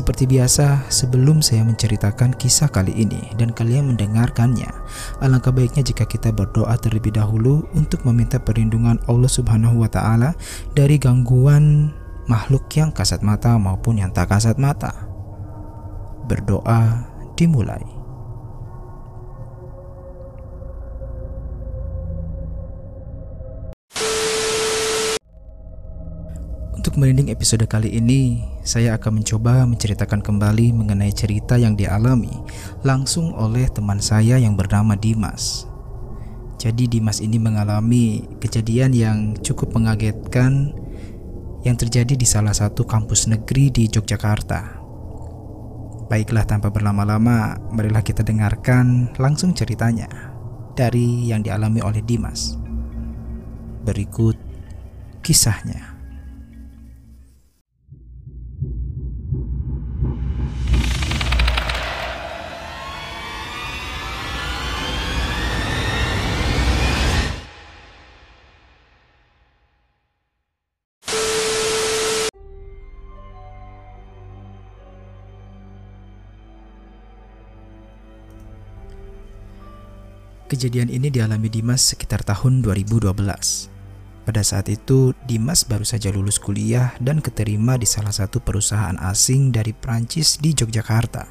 Seperti biasa, sebelum saya menceritakan kisah kali ini dan kalian mendengarkannya, alangkah baiknya jika kita berdoa terlebih dahulu untuk meminta perlindungan Allah Subhanahu wa taala dari gangguan makhluk yang kasat mata maupun yang tak kasat mata. Berdoa dimulai. Untuk merinding episode kali ini, saya akan mencoba menceritakan kembali mengenai cerita yang dialami langsung oleh teman saya yang bernama Dimas. Jadi Dimas ini mengalami kejadian yang cukup mengagetkan yang terjadi di salah satu kampus negeri di Yogyakarta. Baiklah tanpa berlama-lama, marilah kita dengarkan langsung ceritanya dari yang dialami oleh Dimas. Berikut kisahnya. Kejadian ini dialami Dimas sekitar tahun 2012. Pada saat itu, Dimas baru saja lulus kuliah dan keterima di salah satu perusahaan asing dari Prancis di Yogyakarta.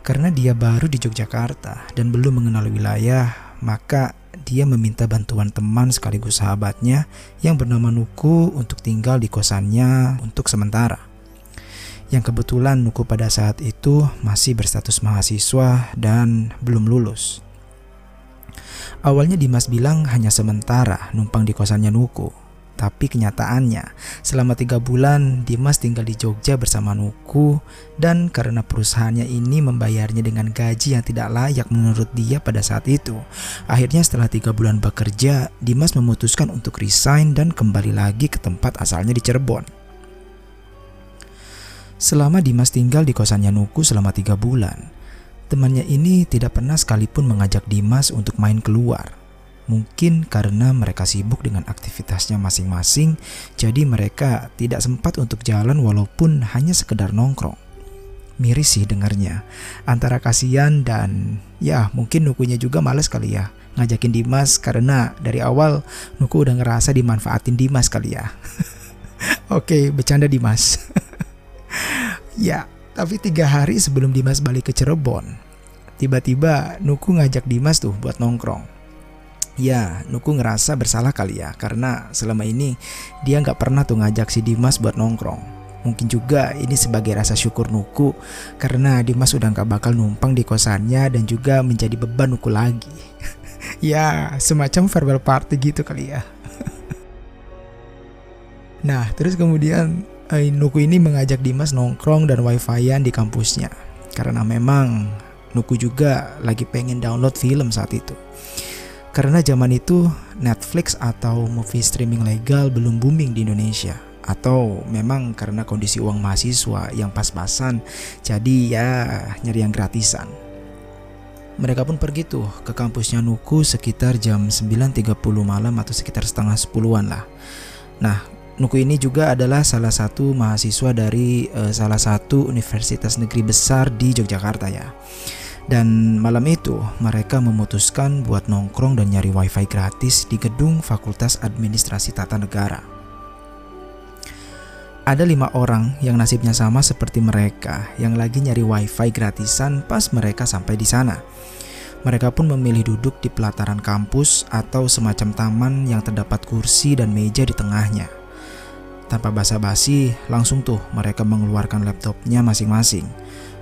Karena dia baru di Yogyakarta dan belum mengenal wilayah, maka dia meminta bantuan teman sekaligus sahabatnya yang bernama Nuku untuk tinggal di kosannya untuk sementara. Yang kebetulan Nuku pada saat itu masih berstatus mahasiswa dan belum lulus. Awalnya Dimas bilang hanya sementara numpang di kosannya Nuku. Tapi kenyataannya, selama tiga bulan Dimas tinggal di Jogja bersama Nuku dan karena perusahaannya ini membayarnya dengan gaji yang tidak layak menurut dia pada saat itu. Akhirnya setelah tiga bulan bekerja, Dimas memutuskan untuk resign dan kembali lagi ke tempat asalnya di Cirebon. Selama Dimas tinggal di kosannya Nuku selama tiga bulan, Temannya ini tidak pernah sekalipun mengajak Dimas untuk main keluar. Mungkin karena mereka sibuk dengan aktivitasnya masing-masing, jadi mereka tidak sempat untuk jalan walaupun hanya sekedar nongkrong. Miris sih dengarnya, antara kasihan dan ya mungkin Nukunya juga males kali ya ngajakin Dimas karena dari awal Nuku udah ngerasa dimanfaatin Dimas kali ya. Oke, bercanda Dimas. ya, tapi tiga hari sebelum Dimas balik ke Cirebon, tiba-tiba Nuku ngajak Dimas tuh buat nongkrong. Ya, Nuku ngerasa bersalah kali ya, karena selama ini dia nggak pernah tuh ngajak si Dimas buat nongkrong. Mungkin juga ini sebagai rasa syukur Nuku karena Dimas udah nggak bakal numpang di kosannya dan juga menjadi beban Nuku lagi. ya, semacam farewell party gitu kali ya. nah, terus kemudian Nuku ini mengajak Dimas nongkrong dan wifi-an di kampusnya karena memang Nuku juga lagi pengen download film saat itu. Karena zaman itu Netflix atau movie streaming legal belum booming di Indonesia atau memang karena kondisi uang mahasiswa yang pas-pasan jadi ya nyari yang gratisan. Mereka pun pergi tuh ke kampusnya Nuku sekitar jam 9.30 malam atau sekitar setengah sepuluhan lah. Nah, Nuku ini juga adalah salah satu mahasiswa dari uh, salah satu universitas negeri besar di Yogyakarta ya. Dan malam itu mereka memutuskan buat nongkrong dan nyari wifi gratis di gedung Fakultas Administrasi Tata Negara. Ada lima orang yang nasibnya sama seperti mereka yang lagi nyari wifi gratisan pas mereka sampai di sana. Mereka pun memilih duduk di pelataran kampus atau semacam taman yang terdapat kursi dan meja di tengahnya. Tanpa basa-basi, langsung tuh mereka mengeluarkan laptopnya masing-masing.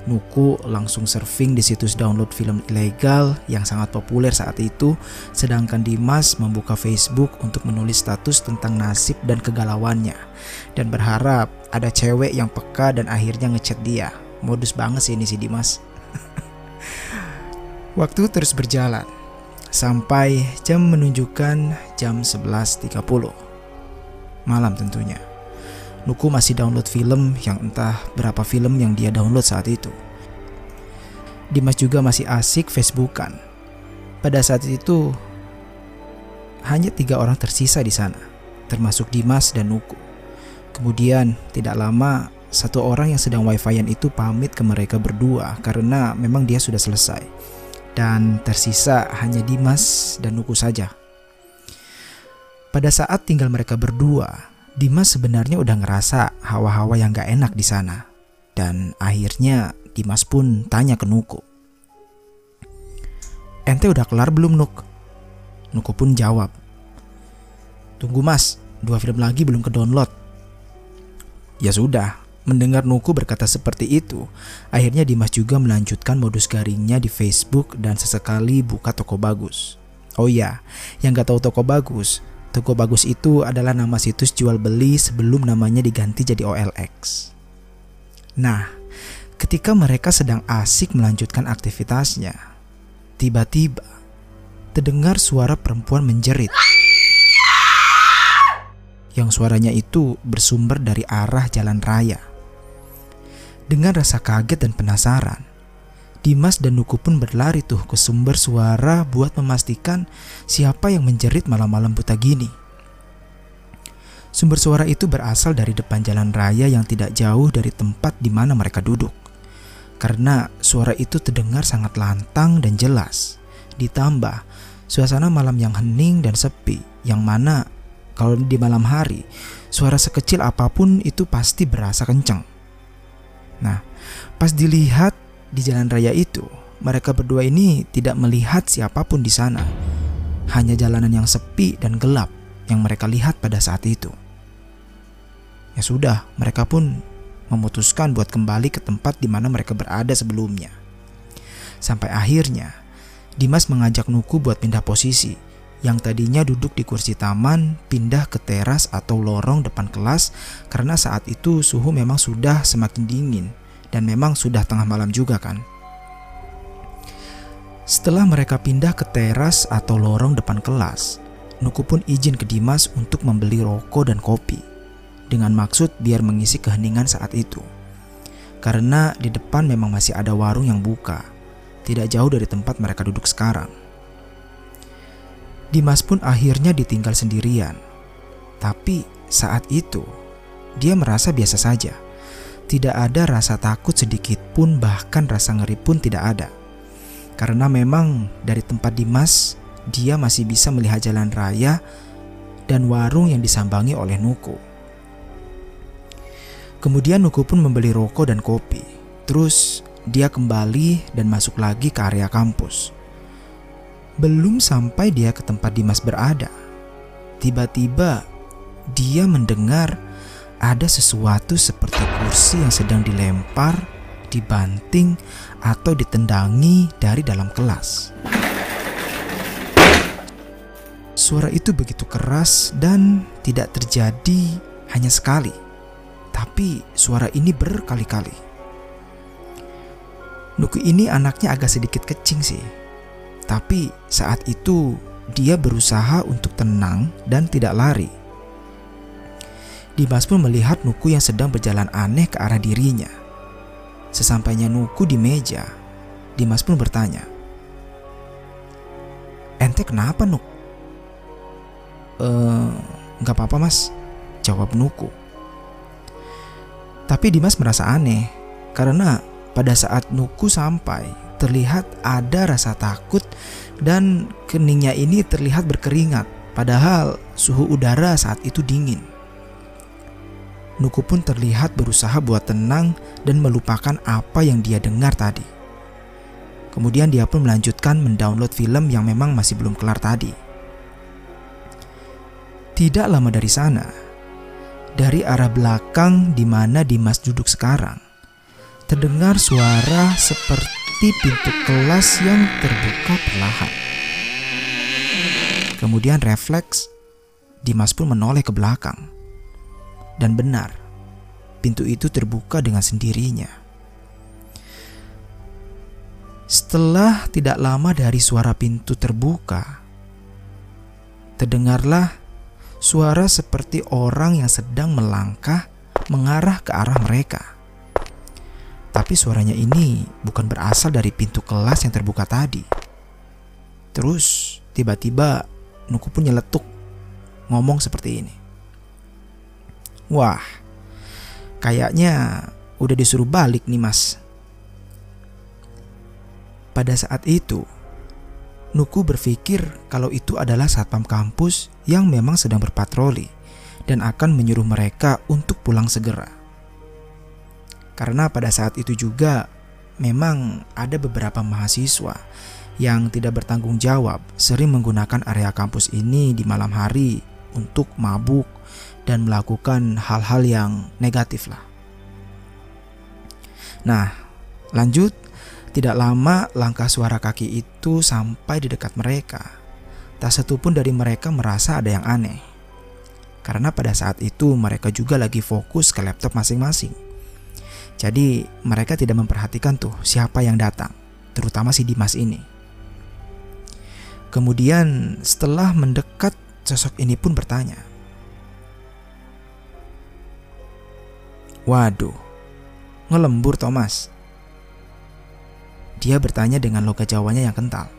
Nuku langsung surfing di situs download film ilegal yang sangat populer saat itu, sedangkan Dimas membuka Facebook untuk menulis status tentang nasib dan kegalauannya, dan berharap ada cewek yang peka dan akhirnya ngechat dia. Modus banget sih ini si Dimas. Waktu terus berjalan, sampai jam menunjukkan jam 11.30. Malam tentunya. Nuku masih download film yang entah berapa film yang dia download saat itu. Dimas juga masih asik Facebookan. Pada saat itu hanya tiga orang tersisa di sana, termasuk Dimas dan Nuku. Kemudian tidak lama satu orang yang sedang wifi-an itu pamit ke mereka berdua karena memang dia sudah selesai. Dan tersisa hanya Dimas dan Nuku saja. Pada saat tinggal mereka berdua, Dimas sebenarnya udah ngerasa hawa-hawa yang gak enak di sana. Dan akhirnya Dimas pun tanya ke Nuku. Ente udah kelar belum Nuk? Nuku pun jawab. Tunggu mas, dua film lagi belum ke download. Ya sudah, mendengar Nuku berkata seperti itu, akhirnya Dimas juga melanjutkan modus garingnya di Facebook dan sesekali buka toko bagus. Oh iya, yang gak tahu toko bagus, Toko Bagus itu adalah nama situs jual beli sebelum namanya diganti jadi OLX. Nah, ketika mereka sedang asik melanjutkan aktivitasnya, tiba-tiba terdengar suara perempuan menjerit. Yang suaranya itu bersumber dari arah jalan raya. Dengan rasa kaget dan penasaran, Dimas dan Nuku pun berlari tuh ke sumber suara buat memastikan siapa yang menjerit malam-malam buta gini. Sumber suara itu berasal dari depan jalan raya yang tidak jauh dari tempat di mana mereka duduk. Karena suara itu terdengar sangat lantang dan jelas. Ditambah suasana malam yang hening dan sepi, yang mana kalau di malam hari, suara sekecil apa pun itu pasti berasa kencang. Nah, pas dilihat di jalan raya itu, mereka berdua ini tidak melihat siapa pun di sana. Hanya jalanan yang sepi dan gelap yang mereka lihat pada saat itu. Ya sudah, mereka pun memutuskan buat kembali ke tempat di mana mereka berada sebelumnya. Sampai akhirnya, Dimas mengajak Nuku buat pindah posisi yang tadinya duduk di kursi taman pindah ke teras atau lorong depan kelas karena saat itu suhu memang sudah semakin dingin dan memang sudah tengah malam juga kan. Setelah mereka pindah ke teras atau lorong depan kelas, Nuku pun izin ke Dimas untuk membeli rokok dan kopi dengan maksud biar mengisi keheningan saat itu. Karena di depan memang masih ada warung yang buka, tidak jauh dari tempat mereka duduk sekarang. Dimas pun akhirnya ditinggal sendirian. Tapi saat itu, dia merasa biasa saja tidak ada rasa takut sedikit pun, bahkan rasa ngeri pun tidak ada. Karena memang dari tempat Dimas, dia masih bisa melihat jalan raya dan warung yang disambangi oleh Nuku. Kemudian Nuku pun membeli rokok dan kopi. Terus dia kembali dan masuk lagi ke area kampus. Belum sampai dia ke tempat Dimas berada, tiba-tiba dia mendengar ada sesuatu seperti kursi yang sedang dilempar, dibanting, atau ditendangi dari dalam kelas. Suara itu begitu keras dan tidak terjadi hanya sekali, tapi suara ini berkali-kali. Nuku ini anaknya agak sedikit kecing sih, tapi saat itu dia berusaha untuk tenang dan tidak lari Dimas pun melihat Nuku yang sedang berjalan aneh ke arah dirinya. Sesampainya Nuku di meja, Dimas pun bertanya, Ente kenapa Nuk? Eh, nggak apa-apa mas, jawab Nuku. Tapi Dimas merasa aneh karena pada saat Nuku sampai terlihat ada rasa takut dan keningnya ini terlihat berkeringat padahal suhu udara saat itu dingin. Nuku pun terlihat berusaha buat tenang dan melupakan apa yang dia dengar tadi. Kemudian dia pun melanjutkan mendownload film yang memang masih belum kelar tadi. Tidak lama dari sana, dari arah belakang di mana Dimas duduk sekarang, terdengar suara seperti pintu kelas yang terbuka perlahan. Kemudian refleks, Dimas pun menoleh ke belakang. Dan benar, pintu itu terbuka dengan sendirinya. Setelah tidak lama dari suara pintu terbuka, terdengarlah suara seperti orang yang sedang melangkah mengarah ke arah mereka. Tapi suaranya ini bukan berasal dari pintu kelas yang terbuka tadi. Terus tiba-tiba Nuku pun nyeletuk ngomong seperti ini. Wah, kayaknya udah disuruh balik nih mas. Pada saat itu, Nuku berpikir kalau itu adalah satpam kampus yang memang sedang berpatroli dan akan menyuruh mereka untuk pulang segera. Karena pada saat itu juga memang ada beberapa mahasiswa yang tidak bertanggung jawab sering menggunakan area kampus ini di malam hari untuk mabuk dan melakukan hal-hal yang negatif lah. Nah, lanjut tidak lama langkah suara kaki itu sampai di dekat mereka. Tak satu pun dari mereka merasa ada yang aneh. Karena pada saat itu mereka juga lagi fokus ke laptop masing-masing. Jadi mereka tidak memperhatikan tuh siapa yang datang, terutama si Dimas ini. Kemudian setelah mendekat sosok ini pun bertanya. Waduh, ngelembur Thomas. Dia bertanya dengan logat Jawanya yang kental.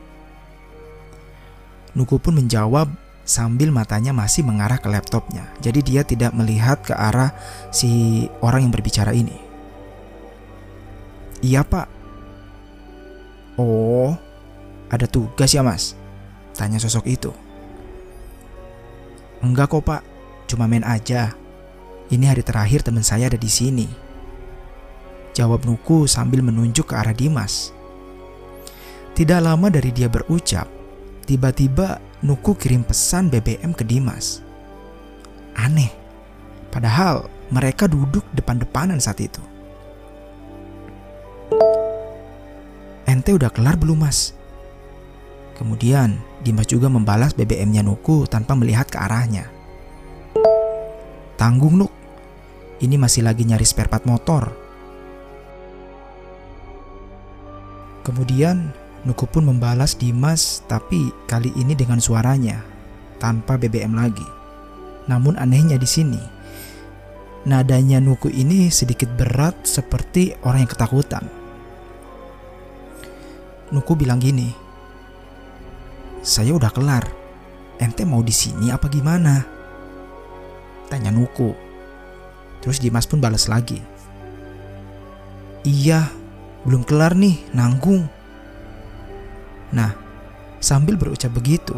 Nuku pun menjawab sambil matanya masih mengarah ke laptopnya. Jadi dia tidak melihat ke arah si orang yang berbicara ini. Iya pak Oh ada tugas ya mas? Tanya sosok itu Enggak kok pak Cuma main aja Ini hari terakhir teman saya ada di sini Jawab Nuku sambil menunjuk ke arah Dimas Tidak lama dari dia berucap Tiba-tiba Nuku kirim pesan BBM ke Dimas Aneh Padahal mereka duduk depan-depanan saat itu Ente udah kelar belum mas? Kemudian Dimas juga membalas BBM-nya Nuku tanpa melihat ke arahnya. Tanggung Nuk, ini masih lagi nyari spare part motor. Kemudian Nuku pun membalas Dimas tapi kali ini dengan suaranya tanpa BBM lagi. Namun anehnya di sini, nadanya Nuku ini sedikit berat seperti orang yang ketakutan. Nuku bilang gini, saya udah kelar. Ente mau di sini apa gimana? Tanya Nuku. Terus Dimas pun balas lagi. Iya, belum kelar nih, nanggung. Nah, sambil berucap begitu,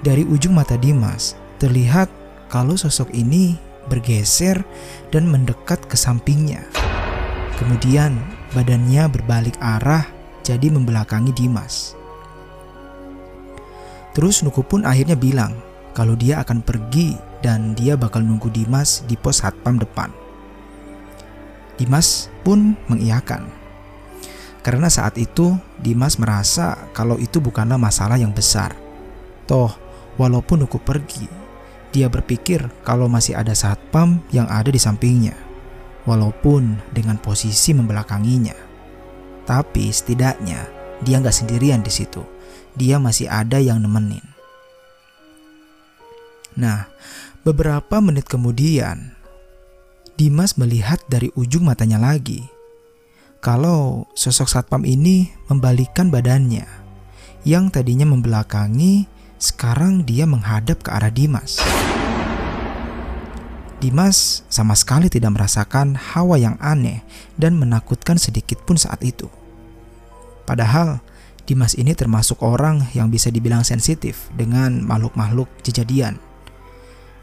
dari ujung mata Dimas terlihat kalau sosok ini bergeser dan mendekat ke sampingnya. Kemudian badannya berbalik arah jadi membelakangi Dimas. Terus Nuku pun akhirnya bilang kalau dia akan pergi dan dia bakal nunggu Dimas di pos satpam depan. Dimas pun mengiyakan. Karena saat itu Dimas merasa kalau itu bukanlah masalah yang besar. Toh, walaupun Nuku pergi, dia berpikir kalau masih ada satpam yang ada di sampingnya. Walaupun dengan posisi membelakanginya. Tapi setidaknya dia nggak sendirian di situ. Dia masih ada yang nemenin. Nah, beberapa menit kemudian, Dimas melihat dari ujung matanya lagi kalau sosok satpam ini membalikkan badannya yang tadinya membelakangi, sekarang dia menghadap ke arah Dimas. Dimas sama sekali tidak merasakan hawa yang aneh dan menakutkan sedikit pun saat itu. Padahal Dimas ini termasuk orang yang bisa dibilang sensitif dengan makhluk-makhluk kejadian.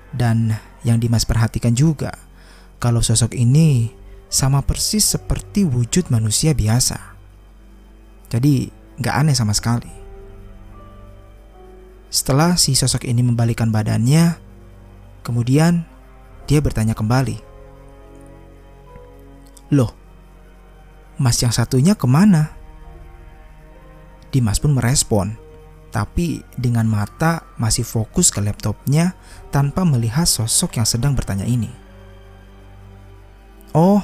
Dan yang Dimas perhatikan juga, kalau sosok ini sama persis seperti wujud manusia biasa. Jadi gak aneh sama sekali. Setelah si sosok ini membalikan badannya, kemudian dia bertanya kembali. Loh, Mas yang satunya ke mana? Dimas pun merespon, tapi dengan mata masih fokus ke laptopnya tanpa melihat sosok yang sedang bertanya ini. Oh,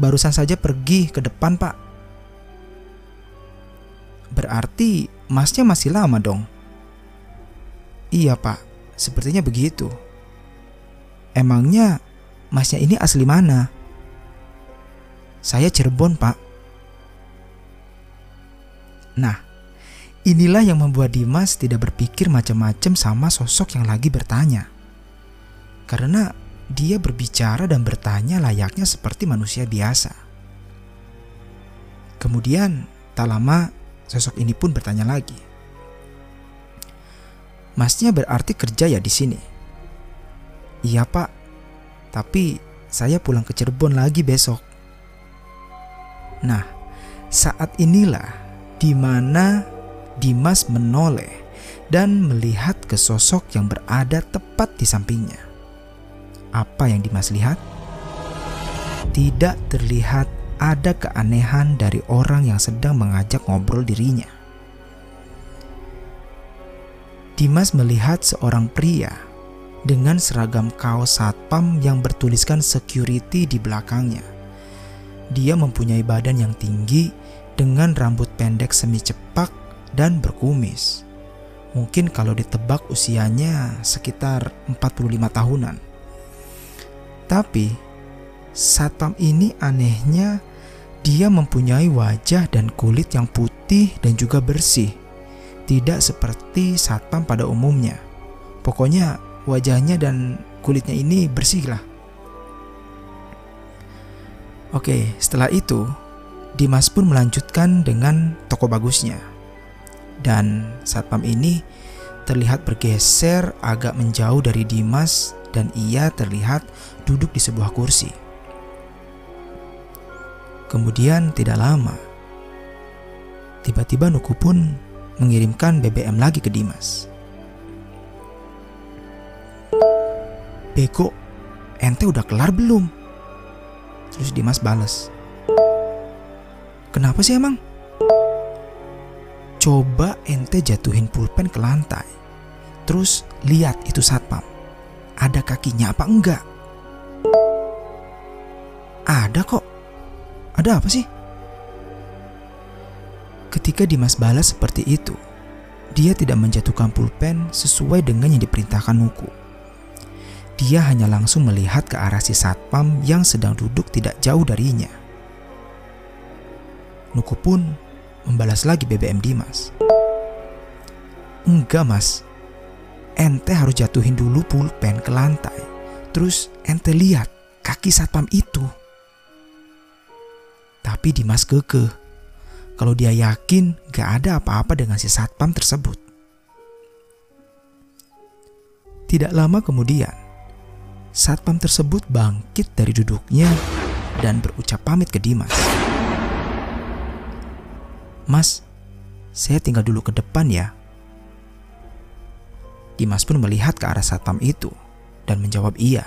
barusan saja pergi ke depan, Pak. Berarti masnya masih lama dong? Iya, Pak. Sepertinya begitu. Emangnya masnya ini asli mana? Saya Cirebon, Pak. Nah, inilah yang membuat Dimas tidak berpikir macam-macam sama sosok yang lagi bertanya. Karena dia berbicara dan bertanya layaknya seperti manusia biasa. Kemudian, tak lama sosok ini pun bertanya lagi. Masnya berarti kerja ya di sini? Iya pak, tapi saya pulang ke Cirebon lagi besok. Nah, saat inilah di mana Dimas menoleh dan melihat ke sosok yang berada tepat di sampingnya. Apa yang Dimas lihat? Tidak terlihat ada keanehan dari orang yang sedang mengajak ngobrol dirinya. Dimas melihat seorang pria dengan seragam kaos satpam yang bertuliskan security di belakangnya. Dia mempunyai badan yang tinggi dengan rambut pendek semi cepak dan berkumis. Mungkin kalau ditebak usianya sekitar 45 tahunan. Tapi satpam ini anehnya dia mempunyai wajah dan kulit yang putih dan juga bersih. Tidak seperti satpam pada umumnya. Pokoknya wajahnya dan kulitnya ini bersih lah. Oke, setelah itu Dimas pun melanjutkan dengan toko bagusnya. Dan satpam ini terlihat bergeser agak menjauh dari Dimas dan ia terlihat duduk di sebuah kursi. Kemudian tidak lama, tiba-tiba Nuku pun mengirimkan BBM lagi ke Dimas. Beko, ente udah kelar belum? Terus Dimas balas. Kenapa sih emang? Coba ente jatuhin pulpen ke lantai. Terus lihat itu satpam. Ada kakinya apa enggak? Ada kok. Ada apa sih? Ketika Dimas balas seperti itu, dia tidak menjatuhkan pulpen sesuai dengan yang diperintahkan Nuku. Dia hanya langsung melihat ke arah si satpam yang sedang duduk tidak jauh darinya. Nuku pun membalas lagi BBM Dimas. Enggak mas, ente harus jatuhin dulu pulpen ke lantai. Terus ente lihat kaki satpam itu. Tapi Dimas kekeh. Kalau dia yakin gak ada apa-apa dengan si satpam tersebut. Tidak lama kemudian, satpam tersebut bangkit dari duduknya dan berucap pamit ke Dimas. Mas, saya tinggal dulu ke depan ya. Dimas pun melihat ke arah satpam itu dan menjawab iya.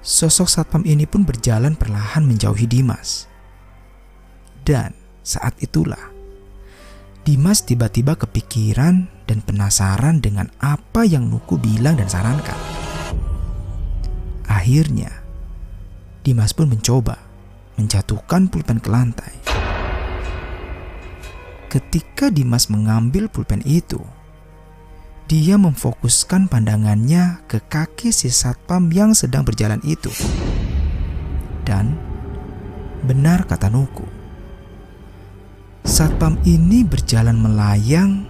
Sosok satpam ini pun berjalan perlahan menjauhi Dimas. Dan saat itulah Dimas tiba-tiba kepikiran dan penasaran dengan apa yang Nuku bilang dan sarankan. Akhirnya, Dimas pun mencoba menjatuhkan pulpen ke lantai. Ketika Dimas mengambil pulpen itu, dia memfokuskan pandangannya ke kaki si satpam yang sedang berjalan itu. Dan benar kata Nuku, satpam ini berjalan melayang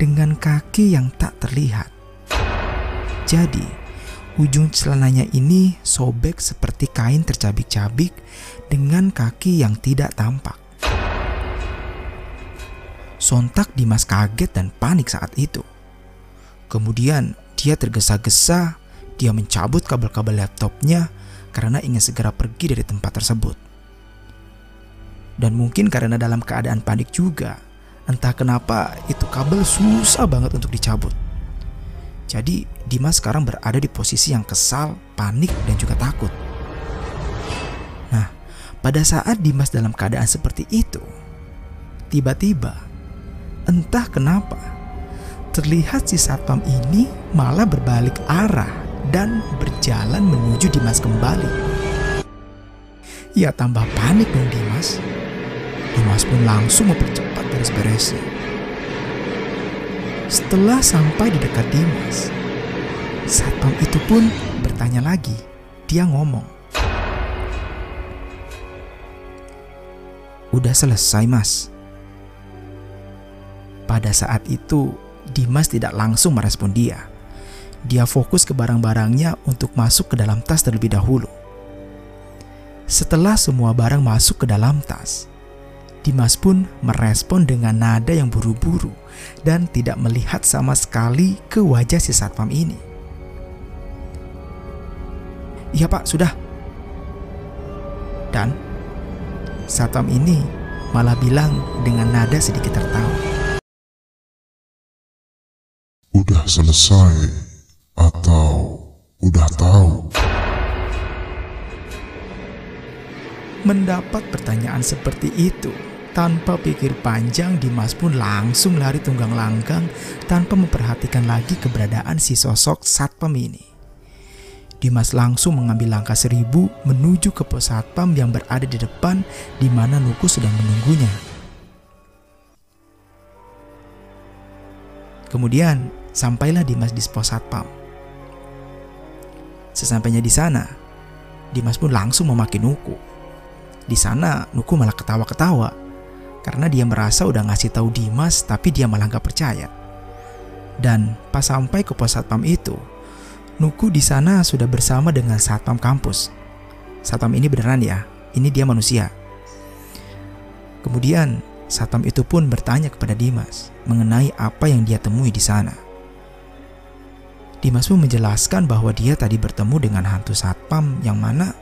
dengan kaki yang tak terlihat. Jadi, ujung celananya ini sobek seperti kain tercabik-cabik dengan kaki yang tidak tampak. Sontak Dimas kaget dan panik saat itu. Kemudian dia tergesa-gesa, dia mencabut kabel-kabel laptopnya karena ingin segera pergi dari tempat tersebut. Dan mungkin karena dalam keadaan panik juga, entah kenapa itu kabel susah banget untuk dicabut. Jadi Dimas sekarang berada di posisi yang kesal, panik, dan juga takut. Nah, pada saat Dimas dalam keadaan seperti itu, tiba-tiba entah kenapa terlihat si satpam ini malah berbalik arah dan berjalan menuju Dimas kembali. Ya tambah panik dong Dimas. Dimas pun langsung mempercepat beres-beresnya. Setelah sampai di dekat Dimas, satpam itu pun bertanya lagi. Dia ngomong, Udah selesai mas. Pada saat itu, Dimas tidak langsung merespon dia. Dia fokus ke barang-barangnya untuk masuk ke dalam tas terlebih dahulu. Setelah semua barang masuk ke dalam tas, Dimas pun merespon dengan nada yang buru-buru dan tidak melihat sama sekali ke wajah si satpam ini. Iya pak, sudah. Dan satpam ini malah bilang dengan nada sedikit tertawa. Udah selesai atau udah tahu? Mendapat pertanyaan seperti itu, tanpa pikir panjang Dimas pun langsung lari tunggang langgang tanpa memperhatikan lagi keberadaan si sosok satpam ini. Dimas langsung mengambil langkah seribu menuju ke pos satpam yang berada di depan di mana Nuku sedang menunggunya. Kemudian sampailah Dimas di pos satpam. Sesampainya di sana, Dimas pun langsung memaki Nuku. Di sana Nuku malah ketawa-ketawa karena dia merasa udah ngasih tahu Dimas tapi dia malah gak percaya. Dan pas sampai ke pos satpam itu, Nuku di sana sudah bersama dengan satpam kampus. Satpam ini beneran ya, ini dia manusia. Kemudian satpam itu pun bertanya kepada Dimas mengenai apa yang dia temui di sana. Dimas pun menjelaskan bahwa dia tadi bertemu dengan hantu satpam yang mana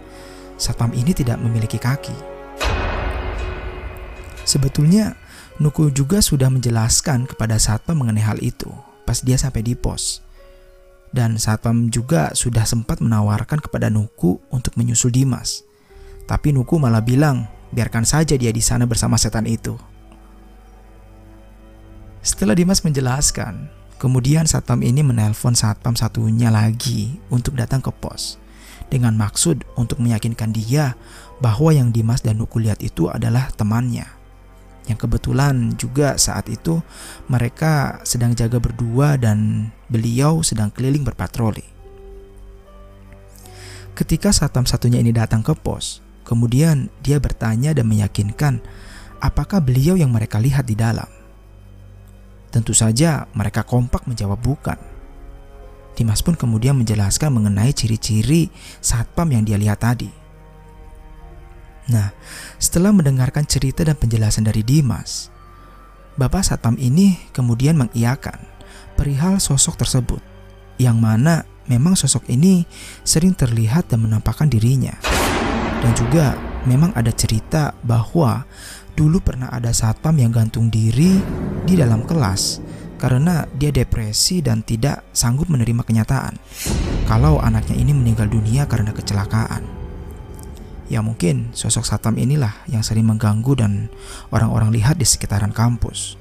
satpam ini tidak memiliki kaki. Sebetulnya, Nuku juga sudah menjelaskan kepada satpam mengenai hal itu pas dia sampai di pos. Dan satpam juga sudah sempat menawarkan kepada Nuku untuk menyusul Dimas. Tapi Nuku malah bilang, biarkan saja dia di sana bersama setan itu. Setelah Dimas menjelaskan, kemudian satpam ini menelpon satpam satunya lagi untuk datang ke pos dengan maksud untuk meyakinkan dia bahwa yang Dimas dan Nuku lihat itu adalah temannya. Yang kebetulan juga saat itu mereka sedang jaga berdua dan beliau sedang keliling berpatroli. Ketika satam satunya ini datang ke pos, kemudian dia bertanya dan meyakinkan apakah beliau yang mereka lihat di dalam. Tentu saja mereka kompak menjawab bukan. Dimas pun kemudian menjelaskan mengenai ciri-ciri satpam yang dia lihat tadi. Nah, setelah mendengarkan cerita dan penjelasan dari Dimas, Bapak Satpam ini kemudian mengiyakan perihal sosok tersebut, yang mana memang sosok ini sering terlihat dan menampakkan dirinya. Dan juga memang ada cerita bahwa dulu pernah ada satpam yang gantung diri di dalam kelas karena dia depresi dan tidak sanggup menerima kenyataan kalau anaknya ini meninggal dunia karena kecelakaan. Ya mungkin sosok Satam inilah yang sering mengganggu dan orang-orang lihat di sekitaran kampus.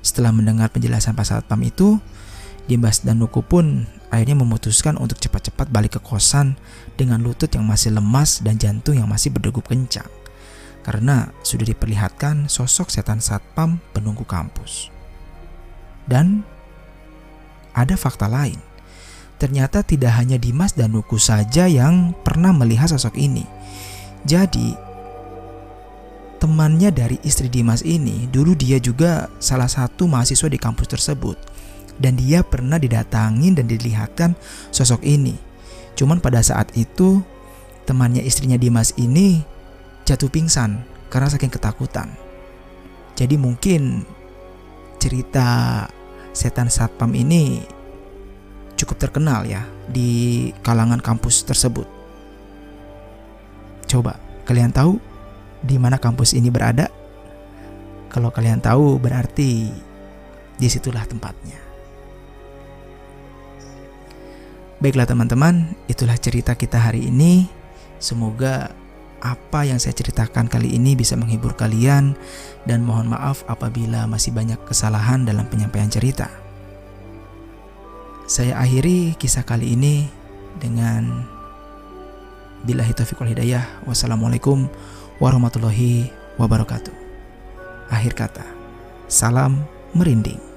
Setelah mendengar penjelasan Pak Satpam itu, Dimas dan Nuku pun akhirnya memutuskan untuk cepat-cepat balik ke kosan dengan lutut yang masih lemas dan jantung yang masih berdegup kencang karena sudah diperlihatkan sosok setan satpam penunggu kampus. Dan ada fakta lain. Ternyata tidak hanya Dimas dan Nuku saja yang pernah melihat sosok ini. Jadi, temannya dari istri Dimas ini, dulu dia juga salah satu mahasiswa di kampus tersebut. Dan dia pernah didatangin dan dilihatkan sosok ini. Cuman pada saat itu, temannya istrinya Dimas ini jatuh pingsan karena saking ketakutan. Jadi mungkin cerita setan satpam ini cukup terkenal ya di kalangan kampus tersebut. Coba kalian tahu di mana kampus ini berada? Kalau kalian tahu berarti di situlah tempatnya. Baiklah teman-teman, itulah cerita kita hari ini. Semoga apa yang saya ceritakan kali ini bisa menghibur kalian dan mohon maaf apabila masih banyak kesalahan dalam penyampaian cerita. Saya akhiri kisah kali ini dengan Billahi taufiq hidayah. Wassalamualaikum warahmatullahi wabarakatuh. Akhir kata, salam merinding.